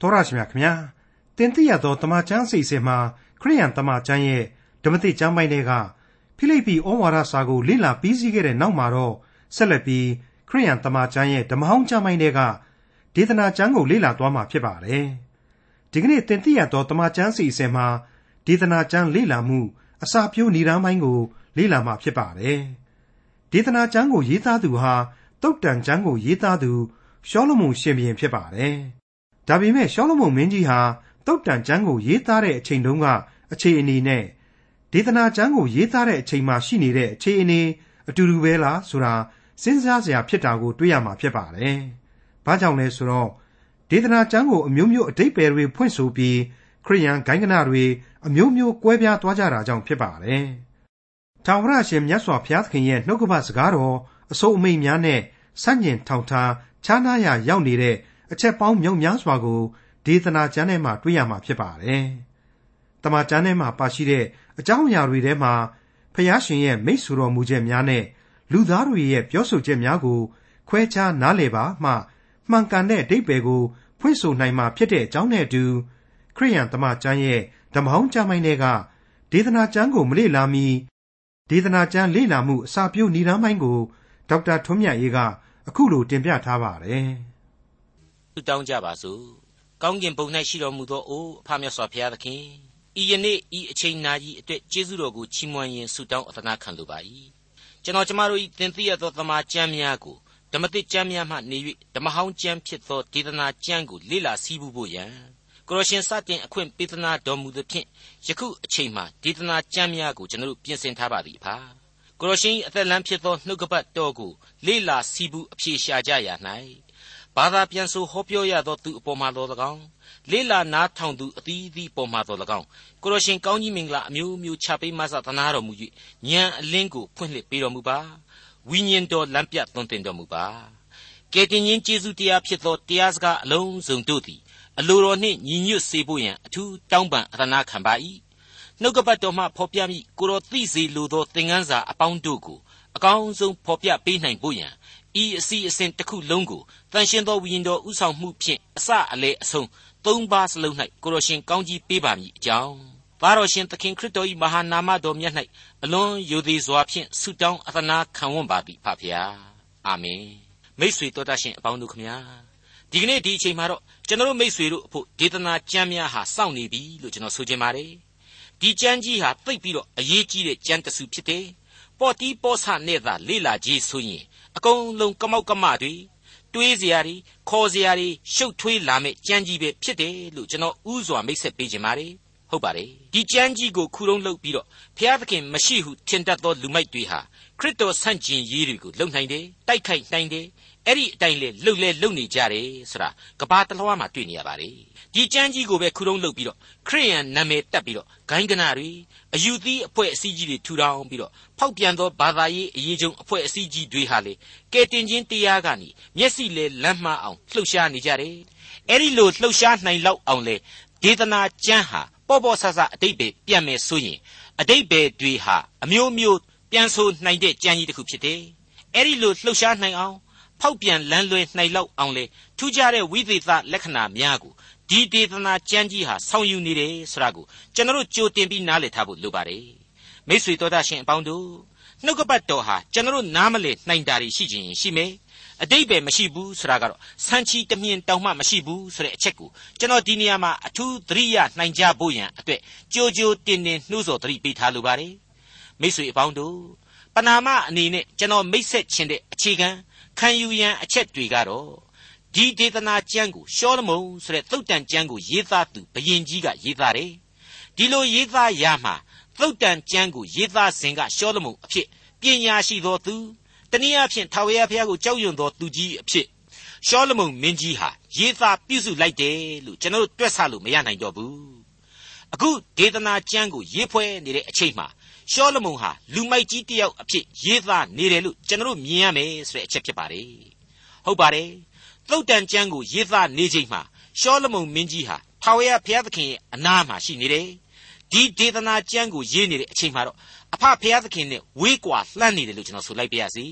တော်ရရှိမြခင်ဗျာတင်တိရသောတမချန်းစီစဉ်မှာခရိယန်တမချန်းရဲ့ဓမ္မတိကျမ်းပိုင်းတွေကဖိလိပ္ပိဩဝါဒစာကိုလေ့လာပြီးစီးခဲ့တဲ့နောက်မှာတော့ဆက်လက်ပြီးခရိယန်တမချန်းရဲ့ဓမ္မဟောင်းကျမ်းပိုင်းတွေကဒေသနာကျမ်းကိုလေ့လာသွားမှာဖြစ်ပါတယ်ဒီကနေ့တင်တိရသောတမချန်းစီစဉ်မှာဒေသနာကျမ်းလေ့လာမှုအစာပြိုးဏ္ဍာန်းပိုင်းကို လေ့လာမှာဖြစ်ပါတယ်ဒေသနာကျမ်းကိုရေးသားသူဟာတုတ်တန်ကျမ်းကိုရေးသားသူရှောလမုန်ရှင်ဘုရင်ဖြစ်ပါတယ်။ ဒါပေမဲ့ရှောလမုန်မင်းကြီးဟာတုတ်တန်ကျမ်းကိုရေးသားတဲ့အချိန်တုန်းကအခြေအနေနဲ့ဒေသနာကျမ်းကိုရေးသားတဲ့အချိန်မှာရှိနေတဲ့အခြေအနေအတူတူပဲလားဆိုတာစဉ်းစားစရာဖြစ်တာကိုတွေ့ရမှာဖြစ်ပါတယ်။ဘာကြောင့်လဲဆိုတော့ဒေသနာကျမ်းကိုအမျိုးမျိုးအတိတ်ပဲတွေဖွင့်ဆိုပြီးခရိယန်ဂိုင်းကနတွေအမျိုးမျိုးကွဲပြားသွားကြတာကြောင့်ဖြစ်ပါတယ်။ထာဝရရှင်မြတ်စွာဘုရားသခင်ရဲ့နှုတ်ကပတ်စကားတော်အစိုးအမိန်များနဲ့ဆန့်ကျင်ထောင်ထားခြားနားရာရောက်နေတဲ့ အချက်ပေါင်းမြောက်များစွာကိုဒေသနာကျမ်းထဲမှာတွေ့ရမှာဖြစ်ပါတယ်။တမန်ကျမ်းထဲမှာပါရှိတဲ့အကြောင်းအရာတွေထဲမှာဖျားရှင်ရဲ့မိတ်ဆွေတော်မူချက်များနဲ့လူသားတွေရဲ့ပြောဆိုချက်များကိုခွဲခြားနားလည်ပါမှမှန်ကန်တဲ့အဓိပ္ပာယ်ကိုဖွင့်ဆိုနိုင်မှာဖြစ်တဲ့အကြောင်းနဲ့အတူခရိယန်တမန်ကျမ်းရဲ့ဓမ္မဟောင်းကျမ်းပိုင်းတွေကဒေသနာကျမ်းကိုမလေ့လာမီဒေသနာကျမ်းလေ့လာမှုအစာပြုဏ္ဍာန်းပိုင်းကိုဒေါက်တာထွန်းမြတ်ရေးကအခုလိုတင်ပြထားပါတယ်။ ဆုတောင်းကြပါစို့။ကောင်းကင်ဘုံ၌ရှိတော်မူသောအိုအဖမြတ်စွာဘုရားသခင်ဤယနေ့ဤအချိန်နာကြီးအတွက်ကျေးဇူးတော်ကိုချီးမွမ်းရင်းဆုတောင်းအသနာခံလိုပါ၏။ကျွန်တော်ကျမတို့ဤသင်သိရသောသမာကျမ်းများကိုဓမ္မတိကျမ်းများမှနေ၍ဓမ္မဟောင်းကျမ်းဖြစ်သောဒေသနာကျမ်းကိုလေ့လာစည်းပူဖို့ရန်ကိုရရှင်စတင်အခွင့်ပေးသနာတော်မူသဖြင့်ယခုအချိန်မှဒေသနာကျမ်းများကိုကျွန်တော်တို့ပြင်ဆင်ထားပါသည်အဖာ။ကိုရရှင်အသက်လမ်းဖြစ်သောနှုတ်ကပတ်တော်ကိုလေ့လာစီးပူးအဖြေရှာကြရ၌ ဘာသာပြန်ဆိုဟောပြောရသောသူအပေါ်မှာတော်၎င်းလေ့လာနားထောင်သူအသီးသီးပေါ်မှာတော်၎င်းကိုရရှင်ကောင်းကြီးမင်္ဂလာအမျိုးမျိုးချပေးမဆသနာတော်မူ၍ဉာဏ်အလင်းကိုဖွင့်လှစ်ပေးတော်မူပါဝိညာဉ်တော်လမ်းပြသွန်သင်တော်မူပါကယ်တင်ရှင်ယေရှုတရားဖြစ်သောတရားစကားအလုံးစုံတို့သည်အလိုတော်နှင့်ညီညွတ်စေဖို့ရန်အထူးတောင်းပန်အသနာခံပါ၏နှုတ်ကပတ်တော်မှဖော်ပြမိကိုတော်သိစေလိုသောသင်ခန်းစာအပေါင်းတို့ကိုအကောင်းဆုံးဖော်ပြပေးနိုင်ဖို့ရန် ဤအစီအစဉ်တစ်ခုလုံးကိုတန်ရှင်းသောဝိညာဉ်တော်ဥဆောင်မှုဖြင့်အစအလဲအဆုံးသုံးပါးစလုံး၌ကိုတော်ရှင်ကောင်းကြီးပေးပါမည်အကြောင်းသားတော်ရှင်သခင်ခရစ်တော်၏မဟာနာမတော်မြတ်၌အလွန်ယိုသေးစွာဖြင့်ဆုတောင်းအသနာခံဝန်ပါသည်ဖဖျားအာမင်မိတ်ဆွေတော်တတ်ရှင်အပေါင်းတို့ခမညာဒီကနေ့ဒီအချိန်မှာတော့ကျွန်တော်မိတ်ဆွေတို့အဖို့ဒေသနာကျမ်းများဟာစောင့်နေပြီလို့ကျွန်တော်ဆိုချင်ပါတယ်ဒီကျမ်းကြီးဟာသိပ်ပြီးတော့အရေးကြီးတဲ့ကျမ်းတစ်စုဖြစ်တယ်။ပေါ်တီးပေါ်ဆနဲ့သာလေ့လာကြည့်ဆိုရင် အကုန်လုံးကမောက်ကမတွေတွေးစရာတွေခေါ်စရာတွေရှုပ်ထွေးလာမဲ့ကြမ်းကြီးပဲဖြစ်တယ်လို့ကျွန်တော်ဥစွာမိတ်ဆက်ပေးခြင်းပါတယ်ဟုတ်ပါတယ်ဒီကြမ်းကြီးကိုခုတုံးလုပ်ပြီးတော့ဘုရားသခင်မရှိဟုထင်တတ်သောလူမိုက်တွေဟာခရစ်တော်ဆန့်ကျင်ရေးတွေကိုလုံနိုင်တယ်တိုက်ခိုက်နိုင်တယ်အဲ့ဒီအတိုင်းလေလှုပ်လဲလှုပ်နေကြတယ်ဆိုတာကဘာတလွှားမှာတွေ့နေရပါတယ် ဒီကျမ်းကြီးကိုပဲခုတုံးလုပ်ပြီးတော့ခရိယန်နာမည်တက်ပြီးတော့ဂိုင်းကနာတွေအယူသီးအဖွဲ့အစည်းကြီးတွေထူထောင်ပြီးတော့ဖောက်ပြန်သောဘာသာရေးအရေးကြုံအဖွဲ့အစည်းကြီးတွေဟာလေကဲတင်ချင်းတရားကနေမျက်စိလေလမ်းမှားအောင်လှုပ်ရှားနေကြတယ်အဲ့ဒီလိုလှုပ်ရှားနိုင်လောက်အောင်လေဒေသနာကျမ်းဟာပေါ့ပေါ့ဆဆအတိတ်ပဲပြန်မယ်ဆိုရင်အတိတ်ပဲတွေဟာအမျိုးမျိုးပြန်ဆိုနိုင်တဲ့ကြံကြီးတစ်ခုဖြစ်တယ်အဲ့ဒီလိုလှုပ်ရှားနိုင်အောင်ဖောက်ပြန်လန်းလွဲနိုင်လောက်အောင်လေထူးခြားတဲ့ဝိသေသလက္ခဏာများကို ဒီဒေသနာကျမ်းကြီးဟာဆောင်ယူနေတယ်ဆိုတာကိုကျွန်တော်တို့ကြိုတင်ပြီးနားလည်ထားဖို့လိုပါတယ်မိษွေတော်သားရှင်အပေါင်းတို့နှုတ်ကပတ်တော်ဟာကျွန်တော်တို့နားမလည်နိုင်တာတွေရှိခြင်းရှိမယ်အတိတ်ပဲမရှိဘူးဆိုတာကတော့စံချီတမြင်တောင်မှမရှိဘူးဆိုတဲ့အချက်ကိုကျွန်တော်ဒီနေရာမှာအထူးသတိရနိုင်ကြဖို့ရန်အတွက်ကြိုကြိုတင်တင်နှိုးဆော်သတိပေးထားလိုပါတယ်မိษွေအပေါင်းတို့ပနာမအနေနဲ့ကျွန်တော်မိတ်ဆက်ခြင်းတဲ့အခြေခံခံယူရန်အချက်တွေကတော့ ဒီဒေသနာကျမ်းကိုရှောလမုန်ဆိုတဲ့သုတ်တန်ကျမ်းကိုရေးသားသူဘယင်ကြီးကရေးသားတယ်ဒီလိုရေးသားရမှာသုတ်တန်ကျမ်းကိုရေးသားစဉ်ကရှောလမုန်အဖြစ်ပညာရှိသောသူတနည်းအားဖြင့်ထာဝရဘုရားကိုကြောက်ရွံ့သောသူကြီးအဖြစ်ရှောလမုန်မင်းကြီးဟာရေးသားပြုစုလိုက်တယ်လို့ကျွန်တော်တို့တွက်ဆလို့မရနိုင်တော့ဘူးအခုဒေသနာကျမ်းကိုရေးဖွဲ့နေတဲ့အချိန်မှာရှောလမုန်ဟာလူမိုက်ကြီးတယောက်အဖြစ်ရေးသားနေတယ်လို့ကျွန်တော်တို့မြင်ရမယ်ဆိုတဲ့အချက်ဖြစ်ပါတယ်ဟုတ်ပါတယ် သုတ်တန်ကျမ်းကိုရေးသားနေချိန်မှာရှောလမုန်မင်းကြီးဟာထာဝရဘုရားသခင်ရဲ့အနားမှာရှိနေတယ်ဒီဒေသနာကျမ်းကိုရေးနေတဲ့အချိန်မှာတော့အဖဘုရားသခင်နဲ့ဝေးကွာလှမ်းနေတယ်လို့ကျွန်တော်ဆိုလိုက်ပါရစေ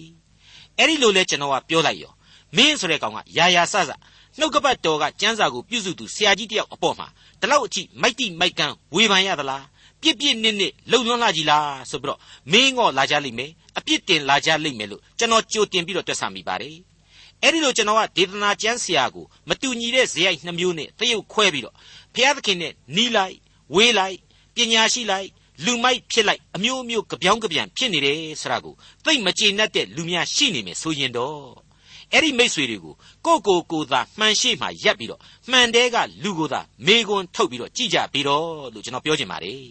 အဲ့ဒီလိုလဲကျွန်တော်ကပြောလိုက်ရောမင်းဆိုတဲ့ကောင်ကယာယာဆဆနှုတ်ကပတ်တော်ကကျမ်းစာကိုပြုစုသူဆရာကြီးတယောက်အပေါ်မှာဒီလောက်အထိမိုက်တိမိုက်ကန်းဝေဖန်ရသလားပြစ်ပြစ်နစ်နစ်လုံလွန်းလာကြီးလားဆိုပြီးတော့မင်းငေါ့လာကြလိမ့်မယ်အပြစ်တင်လာကြလိမ့်မယ်လို့ကျွန်တော်ကြိုတင်ပြီးတော့တွက်ဆမိပါတယ် အဲ့ဒီလိုကျွန်တော်ကဒေသနာကျမ်းဆရာကိုမတူညီတဲ့ဇယိုက်နှမျိုးနဲ့တရုပ်ခွဲပြီးတော့ဘုရားသခင်နဲ့နီးလိုက်ဝေးလိုက်ပညာရှိလိုက်လူမိုက်ဖြစ်လိုက်အမျိုးမျိုးကြပြောင်းကြပြန်ဖြစ်နေတယ်ဆိုတာကိုသိမကြေနပ်တဲ့လူများရှိနေမယ်ဆိုရင်တော့အဲ့ဒီမိษွေတွေကိုကိုကိုကိုသာမှန်ရှိမှရက်ပြီးတော့မှန်တဲကလူကိုသာမေကွန်းထုတ်ပြီးတော့ကြည်ကြပြီးတော့လို့ကျွန်တော်ပြောချင်ပါတယ်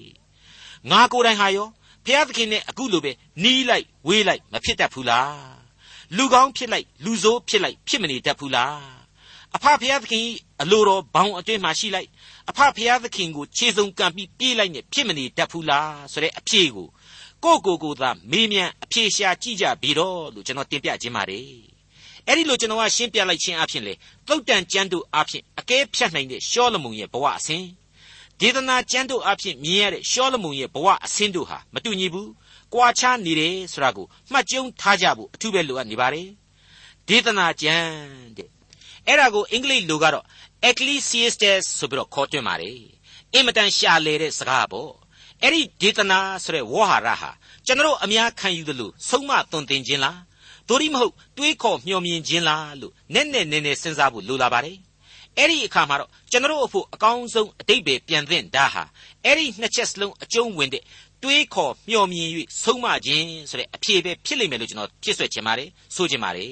ငါကိုယ်တိုင်ဟာရောဘုရားသခင်နဲ့အခုလိုပဲနီးလိုက်ဝေးလိုက်မဖြစ်တတ်ဘူးလား လူကောင်းဖြစ်လိုက်လူဆိုးဖြစ်လိုက်ဖြစ်မနေတတ်ဘူးလားအဖဖျားသခင်အလိုတော်ဘောင်အတွင်းမှာရှိလိုက်အဖဖျားသခင်ကိုခြေစုံကံပြီးပြေးလိုက်နဲ့ဖြစ်မနေတတ်ဘူးလားဆိုတဲ့အဖြေကိုကိုကိုကိုသာမေးမြန်းအဖြေရှာကြည့်ကြပြီတော့လို့ကျွန်တော်တင်ပြခြင်းပါတယ်အဲ့ဒီလိုကျွန်တော်ကရှင်းပြလိုက်ခြင်းအဖြစ်လေသုတ်တန်ကျမ်းတို့အဖြစ်အကဲဖြတ်နိုင်တဲ့ရှောလမုန်ရဲ့ဘဝအစဉ်ဒေသနာကျမ်းတို့အဖြစ်မြင်ရတဲ့ရှောလမုန်ရဲ့ဘဝအစဉ်တို့ဟာမတူညီဘူး ကွာခြားနေတယ်ဆိုတာကိုမှတ်ကျုံထားကြဖို့အထူးပဲလိုအပ်နေပါတယ်ဒေသနာကျမ်းတဲ့အဲ့ဒါကိုအင်္ဂလိပ်လိုကတော့ ecclesiastes ဆိုပြီးတော့ခေါ်တွင်ပါတယ်အင်မတန်ရှာလေတဲ့စကားပေါ့အဲ့ဒီဒေသနာဆိုတဲ့ဝေါ်ဟာရဟာကျွန်တော်အများခံယူသလိုဆုံးမသွန်သင်ခြင်းလားဒို့ဒီမဟုတ်တွေးခေါ်မျှော်မြင်ခြင်းလားလို့နဲ့နဲ့နဲ့နဲ့စဉ်းစားဖို့လိုလာပါတယ်အဲ့ဒီအခါမှာတော့ကျွန်တော်အဖို့အကောင်းဆုံးအတိတ်ပဲပြန်သင့်တာဟာအဲ့ဒီနှစ်ချက်စလုံးအကျုံးဝင်တဲ့ တွေးခေါ်မျှော်မြင်၍ဆုံးမခြင်းဆိုတဲ့အဖြေပဲဖြစ်လိမ့်မယ်လို့ကျွန်တော်ဖြစ်ဆွဲချင်ပါတယ်ဆိုချင်ပါတယ်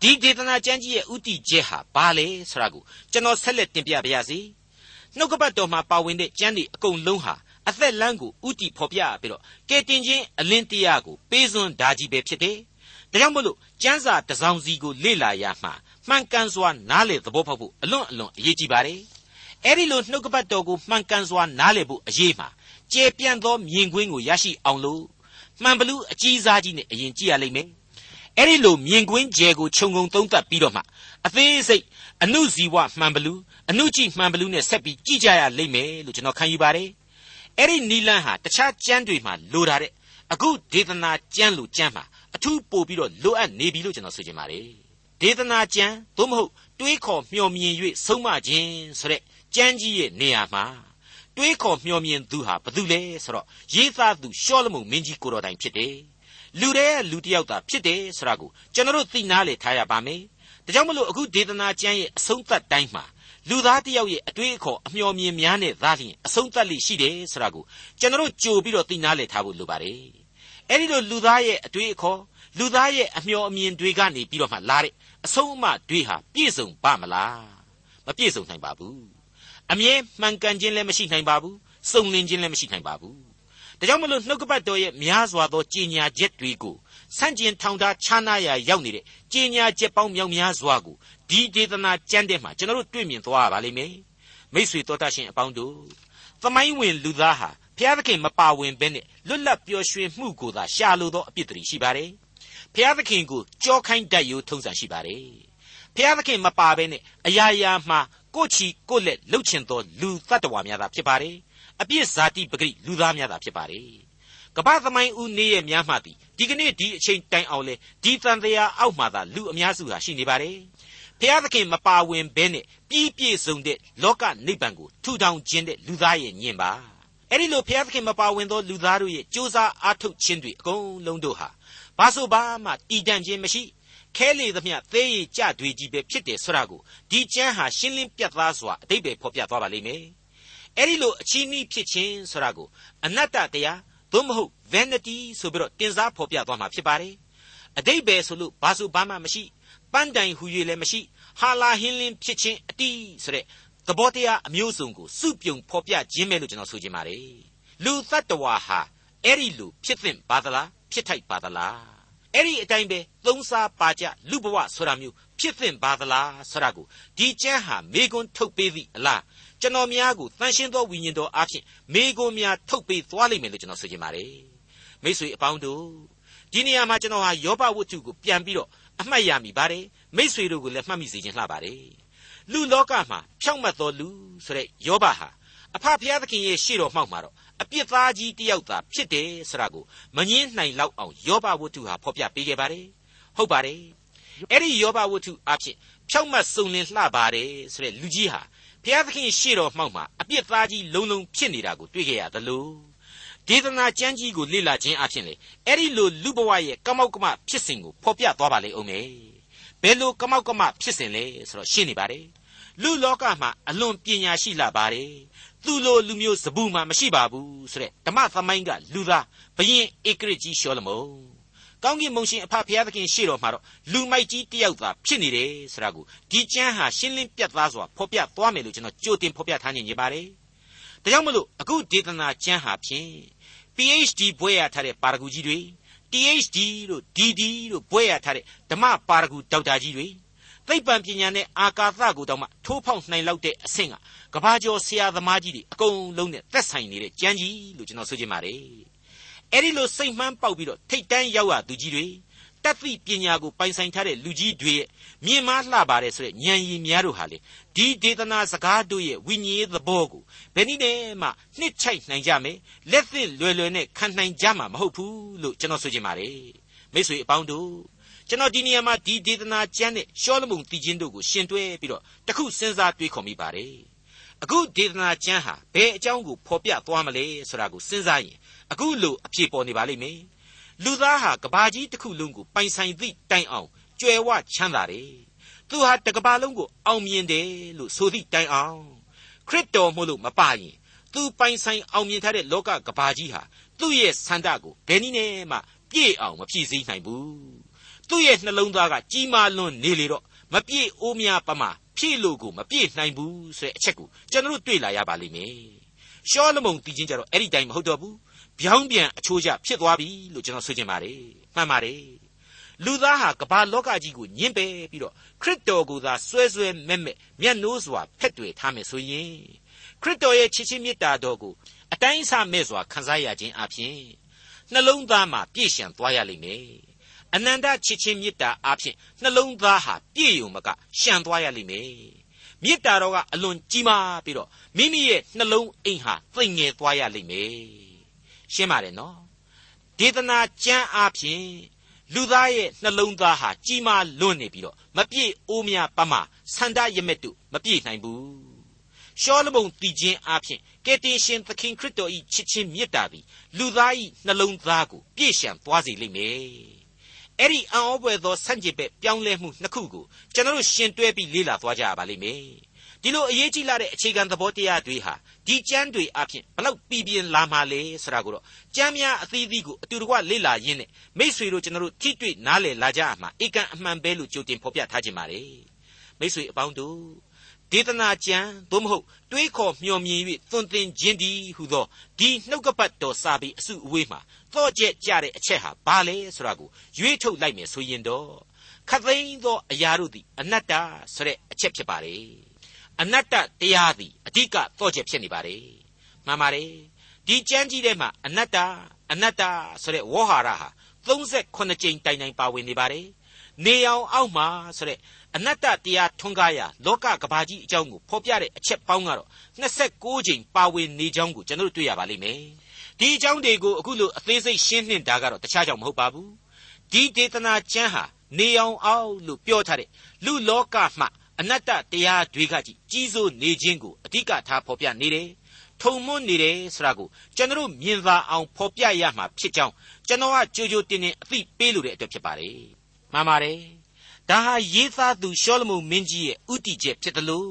ဒီဒေသနာကျမ်းကြီးရဲ့ဥတီချက်ဟာဘာလဲဆိုတာကိုကျွန်တော်ဆက်လက်တင်ပြပါရစေနှုတ်ကပတ်တော်မှာပါဝင်တဲ့ကျမ်းတွေအကုန်လုံးဟာအသက်လမ်းကိုဥတီဖော်ပြပြီးတော့ကဲတင်ခြင်းအလင်းတရားကိုပေးစွန်းဓာကြီးပဲဖြစ်တယ်ဒါကြောင့်မို့လို့ကျမ်းစာတစ်စောင်စီကိုလေ့လာရမှမှန်ကန်စွာနားလေသဘောပေါက်ဖို့အလွန်အလွန်အရေးကြီးပါတယ်အဲ့ဒီလိုနှုတ်ကပတ်တော်ကိုမှန်ကန်စွာနားလေဖို့အရေးမှာ ကျေပြန့်သောမြင်ကွင်းကိုရရှိအောင်လို့မှန်ဘလူးအကြီးစားကြီးနဲ့အရင်ကြည့်ရလိမ့်မယ်အဲ့ဒီလိုမြင်ကွင်းကျယ်ကိုခြုံငုံသုံးသပ်ပြီးတော့မှအသေးစိတ်အနုဇီဝမှန်ဘလူးအနုကြည့်မှန်ဘလူးနဲ့ဆက်ပြီးကြည့်ကြရလိမ့်မယ်လို့ကျွန်တော်ခံယူပါတယ်အဲ့ဒီနီလန်းဟာတခြားကျမ်းတွေမှာလိုတာတဲ့အခုဒေသနာကျမ်းလို့ကျမ်းမှာအထူးပို့ပြီးတော့လိုအပ်နေပြီလို့ကျွန်တော်ဆိုချင်ပါတယ်ဒေသနာကျမ်းသို့မဟုတ်တွေးခေါ်မျှော်မြင်၍ဆုံးမခြင်းဆိုတဲ့ကျမ်းကြီးရဲ့နေရာမှာ တွေးခေါ်မျှော်မြင်သူဟာဘသူလဲဆိုတော့ရေးသားသူရှောလမုန်မင်းကြီးကိုတော်တိုင်ဖြစ်တယ်လူတဲ့လူတစ်ယောက်သာဖြစ်တယ်ဆိုတာကိုကျွန်တော်တို့သိနာလေထားရပါမယ်ဒါကြောင့်မလို့အခုဒေသနာကျမ်းရဲ့အဆုံးသတ်တိုင်းမှာလူသားတစ်ယောက်ရဲ့အတွေးအခေါ်အမျှော်မြင်များနဲ့သားလျင်အဆုံးသတ်လိရှိတယ်ဆိုတာကိုကျွန်တော်တို့ကြိုပြီးတော့သိနာလေထားဖို့လိုပါတယ်အဲ့ဒီလိုလူသားရဲ့အတွေးအခေါ်လူသားရဲ့အမျှော်အမြင်တွေကနေပြီးတော့မှလာတဲ့အဆုံးအမတွေဟာပြည့်စုံပါမလားမပြည့်စုံနိုင်ပါဘူး အမြဲမှန်ကန်ခြင်းလည်းမရှိနိုင်ပါဘူးစုံလင်ခြင်းလည်းမရှိနိုင်ပါဘူးဒါကြောင့်မလို့နှုတ်ကပတ်တော်ရဲ့များစွာသောကြည်ညာချက်တွေကိုဆန့်ကျင်ထောင်ထားခြားနာရာရောက်နေတဲ့ကြည်ညာချက်ပေါင်းမြောက်များစွာကိုဒီဒေသနာကျမ်းထဲမှာကျွန်တော်တို့တွေ့မြင်သွားရပါလိမ့်မယ်မိษွေတော်တတ်ရှင်အပေါင်းတို့သမိုင်းဝင်လူသားဟာဘုရားသခင်မပါဝင်ဘဲနဲ့လွတ်လပ်ပျော်ရွှင်မှုကိုသာရှာလိုသောအပြစ်တွေရှိပါတယ်ဘုရားသခင်ကိုကြောခိုင်းတတ်ယူထုံးစံရှိပါတယ်ဘုရားသခင်မပါဘဲနဲ့အရာရာမှာ ကိုချီကိုလက်လှုပ်ချင်သောလူတ attva များသာဖြစ်ပါတယ်အပြစ်ဇာတိပဂရိလူသားများသာဖြစ်ပါတယ်ကပ္ပသမိုင်းဦးနေရဲ့များမှသည်ဒီကနေ့ဒီအချိန်တိုင်အောင်လေဒီတန်တရားအောက်မှာသာလူအများစုဟာရှိနေပါတယ်ဖျားသခင်မပါဝင်ဘဲနဲ့ပြီးပြည့်စုံတဲ့လောကနိဗ္ဗာန်ကိုထူထောင်ခြင်းတဲ့လူသားရဲ့ညင်ပါအဲ့ဒီလိုဖျားသခင်မပါဝင်သောလူသားတို့ရဲ့ကြိုးစားအားထုတ်ခြင်းတွေအကုန်လုံးတို့ဟာဘာဆိုဘာမှတည်တံ့ခြင်းမရှိ ခဲလေသမျှသေးရည်ကြတွေကြီးပဲဖြစ်တယ်ဆိုတာကိုဒီကျမ်းဟာရှင်းလင်းပြတ်သားစွာအတိတ်ပဲဖော်ပြသွားပါလိမ့်မယ်အဲ့ဒီလိုအချီးနှီးဖြစ်ခြင်းဆိုတာကိုအနတ္တတရားသို့မဟုတ် vanity ဆိုပြီးတော့တင်စားဖော်ပြသွားမှာဖြစ်ပါတယ်အတိတ်ပဲဆိုလို့ဘာဆိုဘာမှမရှိပန်းတိုင်ဟူ၍လည်းမရှိဟာလာဟင်းလင်းဖြစ်ခြင်းအတိဆိုတဲ့သဘောတရားအမျိုးစုံကိုစုပြုံဖော်ပြခြင်းပဲလို့ကျွန်တော်ဆိုချင်ပါတယ်လူသတ္တဝါဟာအဲ့ဒီလူဖြစ်သင့်ပါသလားဖြစ်ထိုက်ပါသလား အဲ့ဒီအတိုင်းပဲသုံးစားပါကြလူဘဝဆိုတာမျိုးဖြစ်သင့်ပါသလားဆိုတာကိုဒီကျမ်းဟာမေကွန်းထုတ်ပေးသည့်အလားကျွန်တော်များကိုတန်ရှင်းသောဝိညာဉ်တော်အဖြစ်မေကွန်းများထုတ်ပေးသွားလိမ့်မယ်လို့ကျွန်တော်ဆိုချင်ပါတယ်မိတ်ဆွေအပေါင်းတို့ဒီနေရာမှာကျွန်တော်ဟာယောဘဝတ္ထုကိုပြန်ပြီးတော့အမှတ်ရမိပါတယ်မိษွေတို့ကိုလည်းမှတ်မိစေခြင်းလှပါတယ်လူလောကမှာဖြောင့်မတ်တော်လူဆိုတဲ့ယောဘဟာအဖဖျားသခင်ရဲ့ရှေ့တော်မှောက်မှာတော့ အပြစ်သားကြီးတယောက်သာဖြစ်တယ်ဆိုတာကိုမငင်းနိုင်လောက်အောင်ယောဘဝတ္ထုဟာဖော်ပြပေးခဲ့ပါတယ်ဟုတ်ပါတယ်အဲ့ဒီယောဘဝတ္ထုအဖြစ်ဖြောက်မတ်စုံလင်လှပါတယ်ဆိုတဲ့လူကြီးဟာဘုရားသခင်ရှေ့တော်မှောက်မှာအပြစ်သားကြီးလုံးလုံးဖြစ်နေတာကိုတွေ့ခဲ့ရသလိုဒေသနာကျမ်းကြီးကိုလေ့လာခြင်းအဖြစ်လေအဲ့ဒီလိုလူဘဝရဲ့ကမောက်ကမဖြစ်စဉ်ကိုဖော်ပြသွားပါလေအောင်မယ်ဘယ်လိုကမောက်ကမဖြစ်စဉ်လဲဆိုတော့ရှင်းနေပါတယ် လူလောကမှာအလွန်ပညာရှိလာပါတယ်သူလိုလူမျိုးစဘူးမှမရှိပါဘူးဆိုတဲ့ဓမ္မသမိုင်းကလူသားဘယင်ဧကရကြီးရှောလမုန်ကောင်းကင်မုန်ရှင်အဖဖျားသခင်ရှေ့တော်မှာတော့လူမိုက်ကြီးတယောက်သာဖြစ်နေတယ်ဆိုတာကိုဒီကျမ်းဟာရှင်းလင်းပြတ်သားစွာဖော်ပြသွားမယ်လို့ကျွန်တော်ကြိုတင်ဖော်ပြထားနေကြပါတယ်။ဒါကြောင့်မလို့အခုဒေသနာကျမ်းဟာဖြင့် PhD ဘွဲ့ရထားတဲ့ပါရဂူကြီးတွေ THD တို့ DD တို့ဘွဲ့ရထားတဲ့ဓမ္မပါရဂူဒေါက်တာကြီးတွေ သိပ္ပံပညာနဲ့အာကာသကိုတောင်မှထိုးဖောက်နိုင်လောက်တဲ့အဆင့်ကကဘာကျော်ဆရာသမားကြီးတွေအကုန်လုံးနဲ့သက်ဆိုင်နေတဲ့ကျမ်းကြီးလို့ကျွန်တော်ဆိုချင်ပါတယ်အဲ့ဒီလိုစိတ်မှန်းပေါက်ပြီးတော့ထိတ်တန်းရောက်ရသူကြီးတွေတတ်သိပညာကိုပိုင်ဆိုင်ထားတဲ့လူကြီးတွေရဲ့မြင်မာလှပါတယ်ဆိုတဲ့ဉာဏ်ရည်များတို့ဟာလေဒီဒေသနာစကားတို့ရဲ့ဝိညာဉ်ရေးသဘောကိုဘယ်နည်းနဲ့မှနှစ်ချိုက်နိုင်ကြမယ်လက်သင့်လွယ်လွယ်နဲ့ခံနိုင်ကြမှာမဟုတ်ဘူးလို့ကျွန်တော်ဆိုချင်ပါတယ်မိတ်ဆွေအပေါင်းတို့ ကျွန်တော်ဒီနေရာမှာဒီဒေသနာကျမ်းနဲ့ရှောလမုန်တည်ခြင်းတို့ကိုရှင်တွဲပြီးတော့တခုစဉ်းစားတွေးခေါ်မိပါတယ်အခုဒေသနာကျမ်းဟာဘယ်အကြောင်းကိုဖော်ပြသွားမလဲဆိုတာကိုစဉ်းစားရင်အခုလိုအဖြေပေါ်နေပါလိမ့်မယ်လူသားဟာကဘာကြီးတစ်ခုလုံးကိုပိုင်ဆိုင်သည့်တိုင်အောင်ကြွယ်ဝချမ်းသာတယ်သူဟာတကဘာလုံးကိုအောင်မြင်တယ်လို့ဆိုသည့်တိုင်အောင်ခရစ်တော်မို့လို့မပါရင်သူပိုင်ဆိုင်အောင်မြင်ထားတဲ့လောကကဘာကြီးဟာသူ့ရဲ့ဆန္ဒကိုဘယ်နည်းနဲ့မှပြည့်အောင်မပြည့်စည်နိုင်ဘူး သူ့ရဲ့နှလုံးသားကကြီးမားလွန်းနေလေတော့မပြည့်အိုးများပမာဖြည့်လို့ကိုမပြည့်နိုင်ဘူးဆိုတဲ့အချက်ကိုကျွန်တော်တို့တွေ့လာရပါလိမ့်မယ်ရှောလမုန်တည်ခြင်းကြတော့အဲ့ဒီတိုင်းမဟုတ်တော့ဘူးပြောင်းပြန်အချိုးကျဖြစ်သွားပြီလို့ကျွန်တော်ဆိုချင်ပါတယ်မှန်ပါတယ်လူသားဟာကမ္ဘာလောကကြီးကိုညှင်းပယ်ပြီးတော့ခရစ်တော်ကိုသာဆွဲဆွဲမဲ့မဲ့မျက်နှိုးစွာဖက်တွေထားမယ်ဆိုရင်ခရစ်တော်ရဲ့ချစ်ချင်းမေတ္တာတော်ကိုအတိုင်းအဆမဲ့စွာခံစားရခြင်းအပြင်နှလုံးသားမှာပြည့်ရှံသွားရလိမ့်မယ် အနန္တချစ်ချင်းမေတ္တာအပြင်နှလုံးသားဟာပြည့်ုံမကရှံသွားရလိမ့်မယ်မေတ္တာတော်ကအလွန်ကြီးမားပြီးတော့မိမိရဲ့နှလုံးအိမ်ဟာသိမ်ငယ်သွားရလိမ့်မယ်ရှင်းပါတယ်နော်ဒေသနာကျမ်းအပြင်လူသားရဲ့နှလုံးသားဟာကြီးမားလွန်းနေပြီးတော့မပြည့်အိုးများပမာဆန္ဒရမက်တို့မပြည့်နိုင်ဘူးရှောလမုန်တည်ခြင်းအပြင်ကယ်တင်ရှင်သခင်ခရစ်တော်၏ချစ်ခြင်းမေတ္တာသည်လူသား၏နှလုံးသားကိုပြည့်ရှံသွားစေလိမ့်မယ် အဲ့ဒီအံ့ဩဖွယ်သောဆန့်ကျင်ဘက်ပြောင်းလဲမှုနှစ်ခုကိုကျွန်တော်တို့ရှင်တွဲပြီးလေ့လာသွားကြရပါလိမ့်မယ်ဒီလိုအရေးကြီးလာတဲ့အခြေခံသဘောတရားတွေဟာဒီကျမ်းတွေအဖြစ်ဘလောက်ပြည်ပြင်းလာမှလဲဆိုတာကိုတော့ကျမ်းများအသီးသီးကိုအတူတကွလေ့လာရင်းနဲ့မိษွေတို့ကျွန်တော်တို့ထိတွေ့နားလည်လာကြအမှာဧကန်အမှန်ပဲလို့ကြိုတင်ဖော်ပြထားခြင်းပါတယ်မိษွေအပေါင်းတို့ ဒေသနာကျမ်းသို့မဟုတ်တွေးခေါ်မျှော်မြင်၍သွန်သင်ခြင်းဒီဟုသောဒီနှုတ်ကပတ်တော်စာပေအစုအဝေးမှာသော့ကျက်ကြတဲ့အချက်ဟာဘာလဲဆိုတာကိုရွေးထုတ်လိုက်မယ်ဆိုရင်တော့ခသိန်းသောအရာတို့သည်အနတ္တဆိုတဲ့အချက်ဖြစ်ပါတယ်အနတ္တတရားသည်အဓိကတော့ချက်ဖြစ်နေပါတယ်မှန်ပါတယ်ဒီကျမ်းကြီးထဲမှာအနတ္တအနတ္တဆိုတဲ့ဝေါ်ဟာရဟာ38ကြိမ်တိုင်တိုင်ပါဝင်နေပါတယ် နေအောင်အောက်မှာဆိုတဲ့အနတ္တတရားထွန်းကားရာလောကကဘာကြီးအကြောင်းကိုဖော်ပြတဲ့အချက်ပေါင်းကတော့26ကြိမ်ပါဝင်နေကြောင်းကိုကျွန်တော်တို့တွေ့ရပါလိမ့်မယ်ဒီအကြောင်းတွေကိုအခုလိုအသေးစိတ်ရှင်းနှင်းတာကတော့တခြားကြောင့်မဟုတ်ပါဘူးဒီဒေသနာကျမ်းဟာနေအောင်အောက်လို့ပြောထားတဲ့လူလောကမှအနတ္တတရားတွေကကြီးကြီးစိုးနေခြင်းကိုအဓိကထားဖော်ပြနေတယ်။ထုံမွန်းနေတယ်ဆိုတာကိုကျွန်တော်မြင်သာအောင်ဖော်ပြရမှာဖြစ်ကြောင်းကျွန်တော်ကကြိုကြိုတင်တင်အသိပေးလို့တဲ့အတွက်ဖြစ်ပါတယ်။ မှန်ပါတယ်။ဒါဟာရေးသားသူရှောလမုန်မင်းကြီးရဲ့ဥတီချက်ဖြစ်တယ်လို့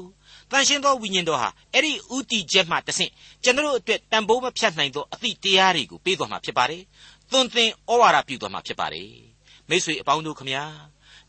တန်ရှင်းသောဝိညာဉ်တော်ဟာအဲ့ဒီဥတီချက်မှတဆင့်ကျွန်တော်အတွက်တန်ဖိုးမဖြတ်နိုင်သောအသည့်တရားတွေကိုပေးတော်မှာဖြစ်ပါတယ်။သွန်သင်ဩဝါဒပြုတော်မှာဖြစ်ပါတယ်။မိတ်ဆွေအပေါင်းတို့ခမညာ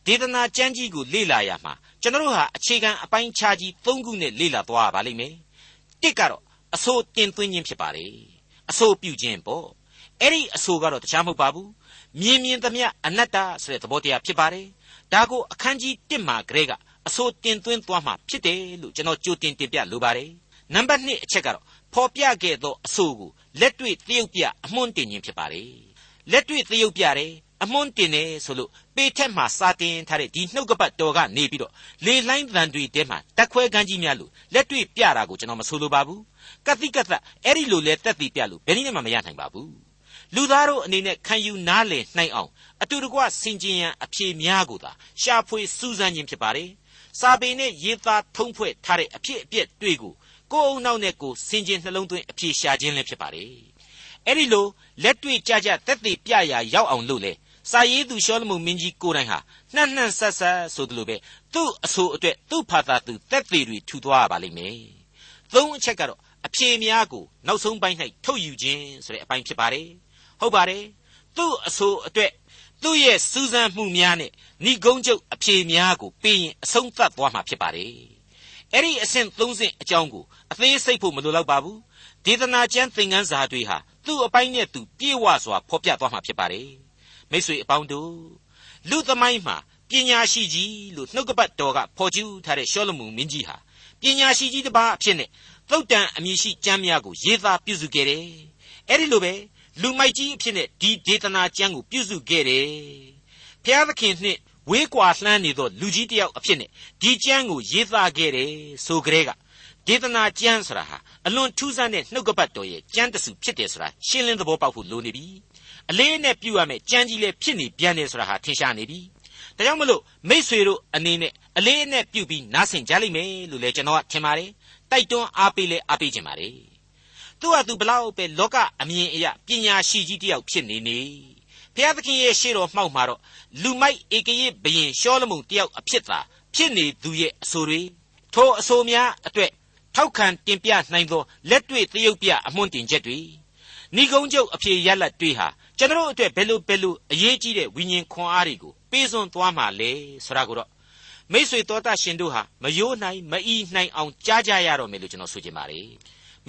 ဒေသနာကျမ်းကြီးကိုလေ့လာရမှာကျွန်တော်တို့ဟာအခြေခံအပိုင်းခြားကြီး၃ခုနဲ့လေ့လာသွားရပါလိမ့်မယ်။တစ်ကတော့အဆိုတင်သွင်းခြင်းဖြစ်ပါလေ။အဆိုပြုခြင်းပေါ့။အဲ့ဒီအဆိုကတော့တခြားမဟုတ်ပါဘူး။ မြင်မြင်သမျှအနတ္တဆိုတဲ့သဘောတရားဖြစ်ပါတယ်။ဒါကိုအခန်းကြီး1မှာကလေးကအဆိုတင်သွင်းသွားမှာဖြစ်တယ်လို့ကျွန်တော်ကြိုတင်တင်ပြလိုပါတယ်။နံပါတ်2အချက်ကတော့ဖော်ပြခဲ့သောအဆိုကိုလက်တွေ့သရုပ်ပြအမွှန်းတင်ခြင်းဖြစ်ပါလေ။လက်တွေ့သရုပ်ပြတယ်အမွန်းတင်နေဆိုလို့ပေထက်မှာစာတင်ထားတဲ့ဒီနှုတ်ကပတ်တော်ကနေပြီးတော့လေလိုင်းသံတွေတဲမှာတက်ခွဲကန်းကြီးများလို့လက်တွေ့ပြတာကိုကျွန်တော်မဆိုလိုပါဘူးကတိကတ်အဲ့ဒီလိုလဲတက်တည်ပြလို့ဘယ်နည်းမှမရနိုင်ပါဘူး လူသားတို့အနေနဲ့ခံယူနားလည်နိုင်အောင်အတူတကွဆင်ခြင်ရန်အဖြေများကိုသာရှာဖွေစူးစမ်းခြင်းဖြစ်ပါတယ်စာပေနဲ့ရေးသားထုံးဖွဲ့ထားတဲ့အဖြစ်အပျက်တွေကိုကိုယ်အုံနောက်နဲ့ကိုယ်ဆင်ခြင်နှလုံးသွင်းအဖြေရှာခြင်းလည်းဖြစ်ပါတယ်အဲ့ဒီလိုလက်တွေ့ကြကြတက်သေးပြရာရောက်အောင်လို့လေစာရေးသူရှောလမုန်မင်းကြီးကိုယ်တိုင်ဟာနှံ့နှံ့ဆက်ဆက်ဆိုသလိုပဲသူ့အဆိုအတွက်သူ့ဖာသာသူတက်သေးတွေထူသွားရပါလိမ့်မယ်သုံးအချက်ကတော့အဖြေများကိုနောက်ဆုံးပိုင်း၌ထုတ်ယူခြင်းဆိုတဲ့အပိုင်းဖြစ်ပါတယ် ဟုတ်ပါတယ်သူ့အဆိုအတွက်သူ့ရဲ့စူးစမ်းမှုများနဲ့ဏိကုံးချုပ်အဖြေများကိုပြီးရင်အဆုံးသတ်သွားမှာဖြစ်ပါတယ်အဲ့ဒီအဆင့်သုံးဆင့်အကြောင်းကိုအသေးစိတ်ဖို့မလိုတော့ပါဘူးဒေသနာကျမ်းသင်ခန်းစာတွေဟာသူ့အပိုင်းနဲ့သူပြေဝစွာဖော်ပြသွားမှာဖြစ်ပါတယ်မိတ်ဆွေအပေါင်းတို့လူသမိုင်းမှာပညာရှိကြီးလို့နှုတ်ကပတ်တော်ကဖော်ကျူးထားတဲ့ရှောလမုန်မင်းကြီးဟာပညာရှိကြီးတစ်ပါးအဖြစ်နဲ့သုတ်တန်အမည်ရှိကျမ်းများကိုရေးသားပြုစုခဲ့တယ်အဲ့ဒီလိုပဲ လူမိုက်ကြီးအဖြစ်နဲ့ဒီဒေသနာကျမ်းကိုပြုစုခဲ့တယ်ဖျားသခင်နှင့်ဝေးကွာလှမ်းနေသောလူကြီးတယောက်အဖြစ်နဲ့ဒီကျမ်းကိုရေးသားခဲ့တယ်ဆိုကြတဲ့ကဒေသနာကျမ်းဆိုတာဟာအလွန်ထူးဆန်းတဲ့နှုတ်ကပတ်တော်ရဲ့ကျမ်းတစုဖြစ်တယ်ဆိုတာရှင်းလင်းသဘောပေါက်ဖို့လိုနေပြီအလေးနဲ့ပြုရမယ်ကြမ်းကြီးလည်းဖြစ်နေပြန်တယ်ဆိုတာဟာထင်ရှားနေပြီဒါကြောင့်မလို့မိษွေတို့အနေနဲ့အလေးနဲ့ပြုပြီးနားဆင်ကြလိမ့်မယ်လို့လည်းကျွန်တော်ကထင်ပါတယ်တိုက်တွန်းအားပေးလဲအားပေးခြင်းပါတယ် သူ့ဟာသူဘလောက်ပဲလောကအမြင်အရပညာရှိကြီးတယောက်ဖြစ်နေနေဘုရားသခင်ရဲ့ရှေ့တော်မှောက်မှာတော့လူမိုက်ဧကရေဘရင်ရှောလမုန်တယောက်အဖြစ်သာဖြစ်နေသူရဲ့အဆိုတွေထိုအဆိုများအတွက်ထောက်ခံတင်ပြနိုင်သောလက်တွေ့သရုပ်ပြအမွှန်းတင်ချက်တွေဏီကုံးချုပ်အဖြေရလတ်တွေဟာကျွန်တော်အတွက်ဘယ်လိုဘယ်လိုအရေးကြီးတဲ့ဝိညာဉ်ခွန်အားတွေကိုပေးစွန်သွားမှာလဲဆိုတာကိုတော့မိษွေတော်တတ်ရှင်တို့ဟာမယိုးနိုင်မအီနိုင်အောင်ကြားကြရတော့မယ်လို့ကျွန်တော်ဆိုချင်ပါတယ်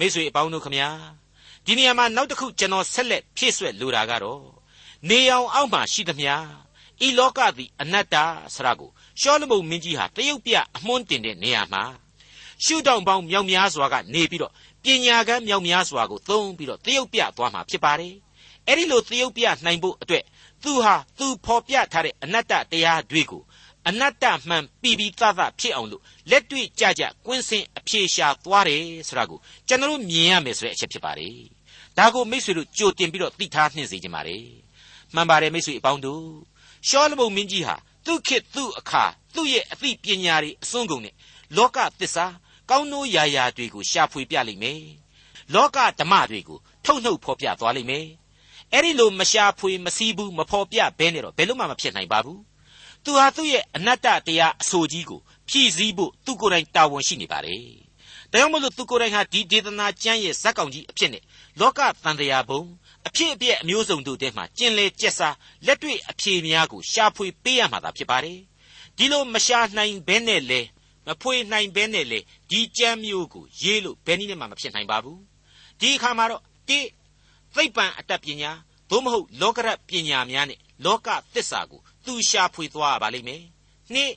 မိษွေအပေါင်းတို့ခမညာဒီနေရာမှာနောက်တစ်ခုကျွန်တော်ဆက်လက်ဖြည့်ဆွက်လိုတာကတော့နေအောင်အောက်မှာရှိသမျှဤလောကသည်အနတ္တဆရာကိုရှောလမုန်မင်းကြီးဟာတရုတ်ပြအမွှန်းတင်တဲ့နေရာမှာရှုထောင့်ပေါင်းမြောက်များစွာကနေပြီးတော့ပညာကမ်းမြောက်များစွာကိုသုံးပြီးတော့တရုတ်ပြသွားမှာဖြစ်ပါတယ်အဲ့ဒီလိုတရုတ်ပြနိုင်ဖို့အတွက်သူဟာသူဖော်ပြထားတဲ့အနတ္တတရားတွေကို အနတ္တမှန်ပြီးပြီးသားသားဖြစ်အောင်လို့လက်တွေ့ကြကြကွင်းစင်အဖြေရှာသွားတယ်ဆိုတာကိုကျွန်တော်မြင်ရမယ်ဆိုတဲ့အချက်ဖြစ်ပါတယ်ဒါကိုမိတ်ဆွေတို့ကြိုတင်ပြီးတော့သိထားနှင့်စေချင်ပါတယ်မှန်ပါတယ်မိတ်ဆွေအပေါင်းတို့ရှောလမုန်မင်းကြီးဟာသူ့ခေတ်သူ့အခါသူ့ရဲ့အသိပညာတွေအစွန်းကုန်နဲ့လောကသစ္စာကောင်းနိုးရာရာတွေကိုရှာဖွေပြလိမ့်မယ်လောကဓမ္မတွေကိုထုတ်နှုတ်ဖော်ပြသွားလိမ့်မယ်အဲ့ဒီလိုမရှာဖွေမစည်းဘူးမဖော်ပြဘဲနဲ့တော့ဘယ်လို့မှမဖြစ်နိုင်ပါဘူး သူဟာသူ့ရဲ့အနတ္တတရားအဆိုကြီးကိုဖြည့်ဆည်းဖို့သူကိုယ်တိုင်တာဝန်ရှိနေပါတယ်ဒါကြောင့်မလို့သူကိုယ်တိုင်ဟာဒီဒေသနာကျမ်းရဲ့ဇက်ကောင်ကြီးအဖြစ်နဲ့လောကတန်တရားဘုံအဖြစ်အပျက်အမျိုးစုံတို့ထဲမှာကျင်လေကျက်စားလက်တွေ့အဖြေများကိုရှာဖွေပေးရမှာသာဖြစ်ပါတယ်ဒီလိုမရှာနိုင်ဘဲနဲ့လေမဖွေနိုင်ဘဲနဲ့လေဒီကျမ်းမျိုးကိုရေးလို့ဘယ်နည်းနဲ့မှမဖြစ်နိုင်ပါဘူးဒီအခါမှာတော့တိသိပ္ပံအတတ်ပညာသို့မဟုတ်လောကရပညာများနဲ့လောကသစ္စာကို သူရှာဖွေသွားရပါလိမ့်မယ်။နှစ်